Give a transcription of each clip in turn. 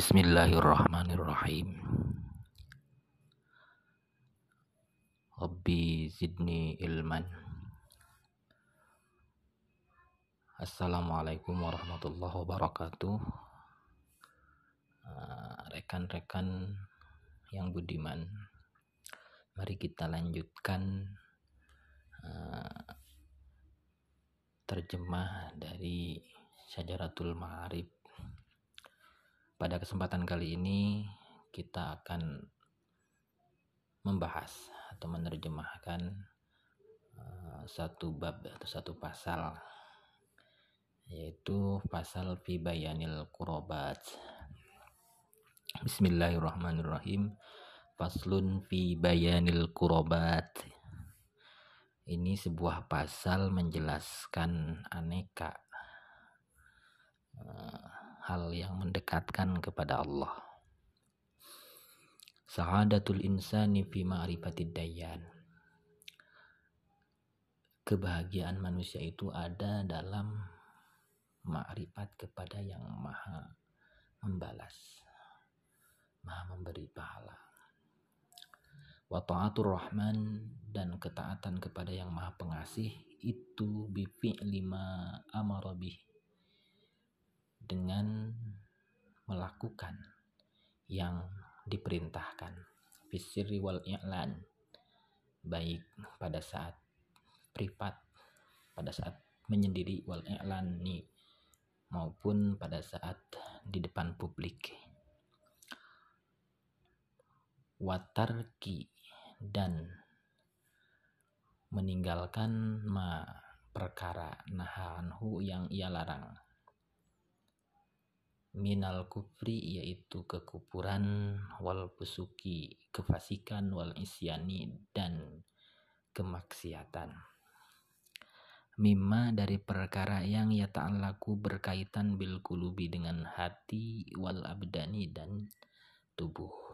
Bismillahirrahmanirrahim. Rabbi zidni ilman. Assalamualaikum warahmatullahi wabarakatuh. Ah, rekan-rekan yang budiman, mari kita lanjutkan uh, terjemah dari Syajaratul Ma'arif pada kesempatan kali ini kita akan membahas atau menerjemahkan uh, satu bab atau satu pasal yaitu pasal fi bayanil kurobat. Bismillahirrahmanirrahim. Faslun fi bayanil kurobat. Ini sebuah pasal menjelaskan aneka hal yang mendekatkan kepada Allah. Sa'adatul insani fi ma'rifatid dayyan. Kebahagiaan manusia itu ada dalam ma'rifat kepada yang maha membalas, maha memberi pahala. Wa ta'atur rahman dan ketaatan kepada yang maha pengasih itu bifi'li ma amara dengan melakukan yang diperintahkan. Fisiri wal i'lan. Baik pada saat privat pada saat menyendiri wal i'lani maupun pada saat di depan publik. Watarki dan meninggalkan ma perkara nahanhu yang ia larang minal kufri yaitu kekupuran wal pusuki kefasikan wal isyani dan kemaksiatan. Mimma dari perkara yang ya ta'alaku berkaitan bil kulubi dengan hati wal abdani dan tubuh.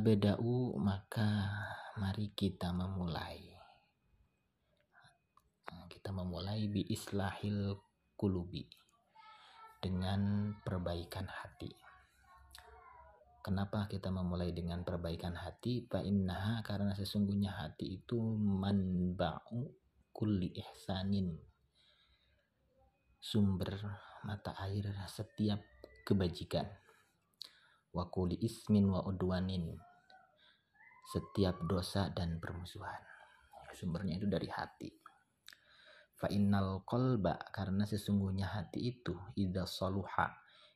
Bedau maka mari kita memulai. Kita memulai bi islahil kulubi dengan perbaikan hati. Kenapa kita memulai dengan perbaikan hati? Innaha karena sesungguhnya hati itu manba'u kulli ihsanin. Sumber mata air setiap kebajikan. Wa kulli ismin wa udwanin. Setiap dosa dan permusuhan. Sumbernya itu dari hati. Fa innal qalba karena sesungguhnya hati itu idza saluha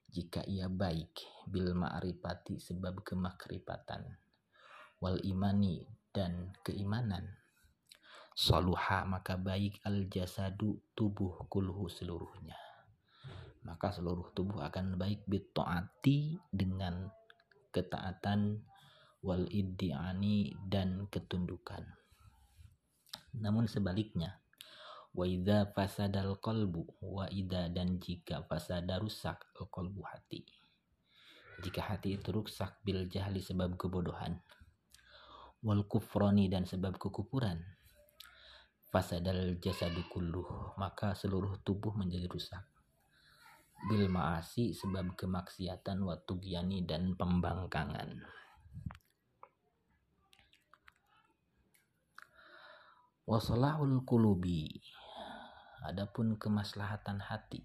jika ia baik bil ma'rifati sebab kemakrifatan. Wal imani dan keimanan. Saluha maka baik al jasadu tubuh kulhu seluruhnya. Maka seluruh tubuh akan baik bitaati dengan ketaatan wal iddiani dan ketundukan. Namun sebaliknya wa idza fasadal qalbu wa idza dan jika fasada rusak al qalbu hati. Jika hati itu rusak bil jahli sebab kebodohan. Wal kufrani dan sebab kekufuran fasadal jasadu kulluh maka seluruh tubuh menjadi rusak. Bil maasi sebab kemaksiatan wa tugyani dan pembangkangan. Wasalahul kulubi Adapun kemaslahatan hati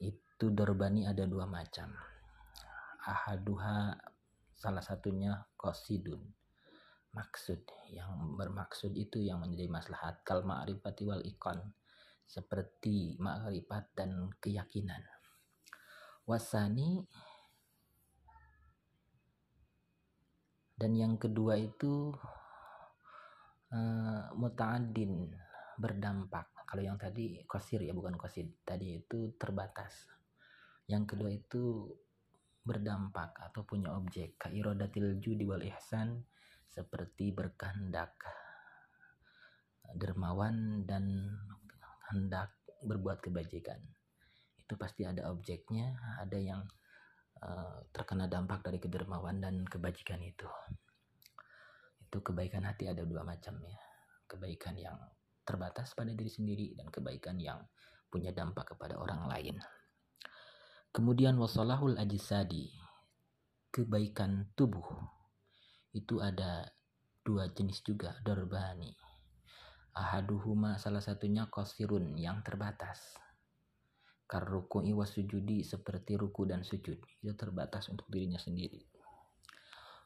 itu dorbani ada dua macam. Ahaduha salah satunya kosidun. Maksud yang bermaksud itu yang menjadi maslahat. Kal ma'rifati wal ikon seperti ma'rifat dan keyakinan. Wasani dan yang kedua itu uh, muta'adin berdampak. Kalau yang tadi kosir ya bukan kosid. Tadi itu terbatas. Yang kedua itu berdampak atau punya objek. Kairodatil judi wal ihsan seperti berkehendak dermawan dan hendak berbuat kebajikan. Itu pasti ada objeknya, ada yang uh, terkena dampak dari kedermawan dan kebajikan itu. Itu kebaikan hati ada dua macam ya. Kebaikan yang terbatas pada diri sendiri dan kebaikan yang punya dampak kepada orang lain. Kemudian wasalahul ajisadi, kebaikan tubuh. Itu ada dua jenis juga, dorbani. Ahaduhuma salah satunya kosirun yang terbatas. Karruku'i wasujudi seperti ruku dan sujud. Itu terbatas untuk dirinya sendiri.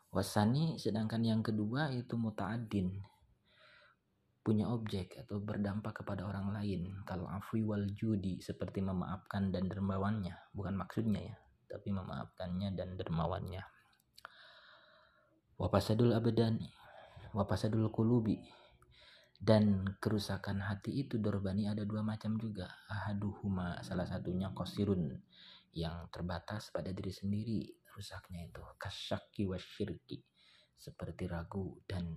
Wasani sedangkan yang kedua itu muta'adin punya objek atau berdampak kepada orang lain. Kalau afwi wal judi seperti memaafkan dan dermawannya, bukan maksudnya ya, tapi memaafkannya dan dermawannya. Wapasadul abadan, wapasadul kulubi, dan kerusakan hati itu dorbani ada dua macam juga. Ahaduhuma salah satunya kosirun yang terbatas pada diri sendiri rusaknya itu kasyaki wasyirki seperti ragu dan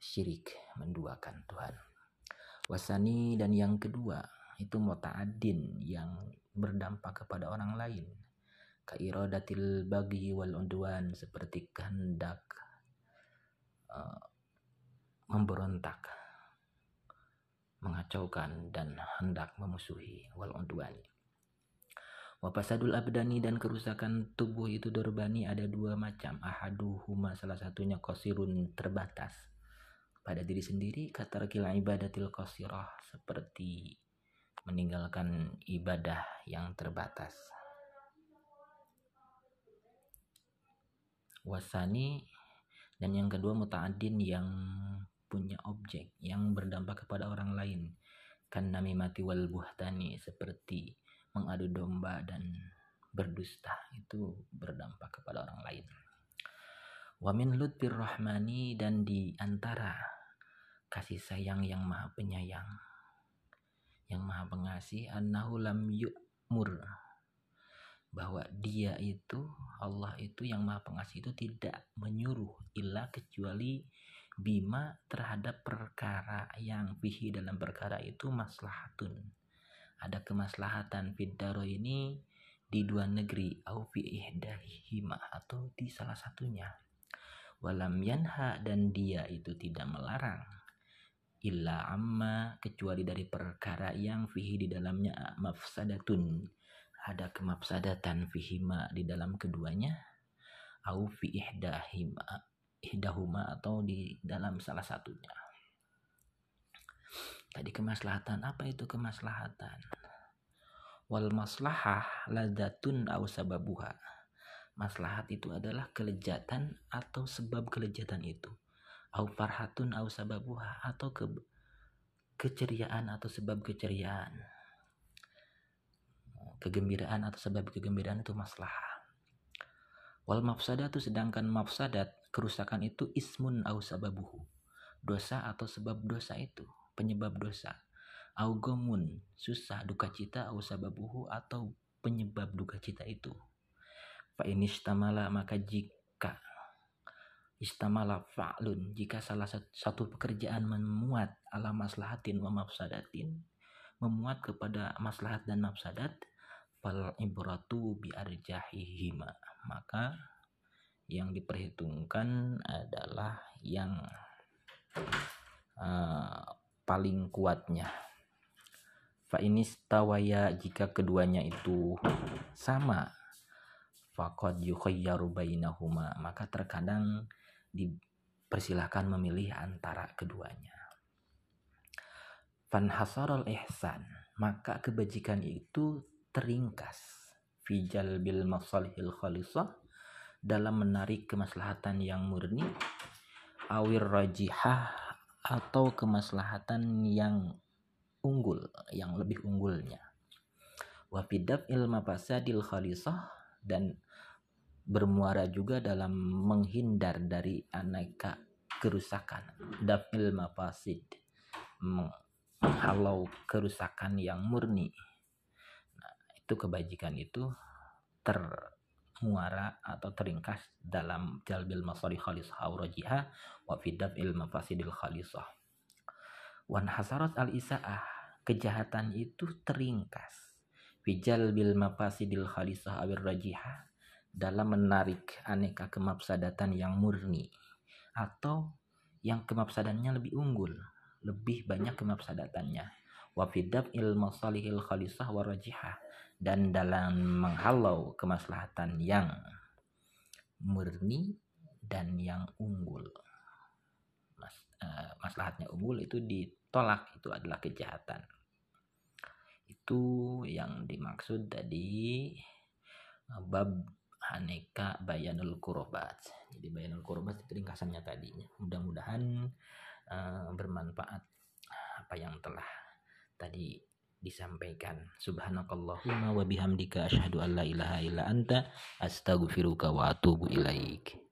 syirik menduakan Tuhan. Wasani dan yang kedua itu muta'addin yang berdampak kepada orang lain. Kairadatil bagi wal undwan seperti kehendak uh, memberontak, mengacaukan dan hendak memusuhi wal undwani. Wapasadul abdani dan kerusakan tubuh itu dorbani ada dua macam. Ahaduhuma salah satunya kosirun terbatas pada diri sendiri kata kila ibadatil qasirah seperti meninggalkan ibadah yang terbatas. Wasani dan yang kedua muta'adin yang punya objek yang berdampak kepada orang lain kan mati wal buhtani seperti mengadu domba dan berdusta itu berdampak kepada orang lain. Wa min lutfir rahmani dan di antara kasih sayang yang maha penyayang yang maha pengasih annahu lam yu'mur. Bahwa dia itu Allah itu yang maha pengasih itu tidak menyuruh illa kecuali bima terhadap perkara yang fihi. Dalam perkara itu maslahatun. Ada kemaslahatan fiddaro ini di dua negeri au fi atau di salah satunya walam yanha dan dia itu tidak melarang. Illa amma kecuali dari perkara yang fihi di dalamnya mafsadatun. Ada kemafsadatan fihima di dalam keduanya au fi ihdahima ihdahuma atau di dalam salah satunya. Tadi kemaslahatan apa itu kemaslahatan? Wal maslahah ladatun au sababuha maslahat itu adalah kelejatan atau sebab kelejatan itu. Au farhatun au sababuha atau ke keceriaan atau sebab keceriaan. Kegembiraan atau sebab kegembiraan itu maslahah wal mafsadatu sedangkan mafsadat kerusakan itu ismun au sababuhu. Dosa atau sebab dosa itu penyebab dosa. Au gomun susah duka cita au sababuhu atau penyebab duka cita itu Fa inistamala maka jika istamala fa'lun jika salah satu pekerjaan memuat ala maslahatin wa mafsadatin memuat kepada maslahat dan mafsadat fal ibratu bi arjahihima. Maka yang diperhitungkan adalah yang uh, paling kuatnya. Fa inistawaya jika keduanya itu sama faqad yukhayyaru bainahuma. Maka terkadang dipersilahkan memilih antara keduanya. Fanhasarul ihsan. Maka kebajikan itu teringkas. Fijal bil masalihil khalisah. Dalam menarik kemaslahatan yang murni. Awir rajihah. Atau kemaslahatan yang unggul. Yang lebih unggulnya. Wa fidaf ilma fasadil khalisah dan bermuara juga dalam menghindar dari aneka kerusakan. Dafil mafasid menghalau kerusakan yang murni. Nah, itu kebajikan itu termuara atau teringkas dalam jalbil masari khalis haurajiha wa fidaf il mafasidil khalisah. Wan hasarat al isaah kejahatan itu teringkas fijal bil mafasidil khalisah awir rajihah dalam menarik aneka kemafsadatan yang murni atau yang kemafsadannya lebih unggul, lebih banyak kemafsadatannya. wa fidab il masalihil khalisah wa rajihah dan dalam menghalau kemaslahatan yang murni dan yang unggul. Mas, uh, maslahatnya unggul itu ditolak itu adalah kejahatan. Itu yang dimaksud tadi uh, bab aneka bayanul kurobat. Jadi bayanul kurobat itu ringkasannya tadinya. Mudah-mudahan uh, bermanfaat apa yang telah tadi disampaikan. Subhanakallahumma wa bihamdika asyhadu an la ilaha illa anta astaghfiruka wa atubu ilaik.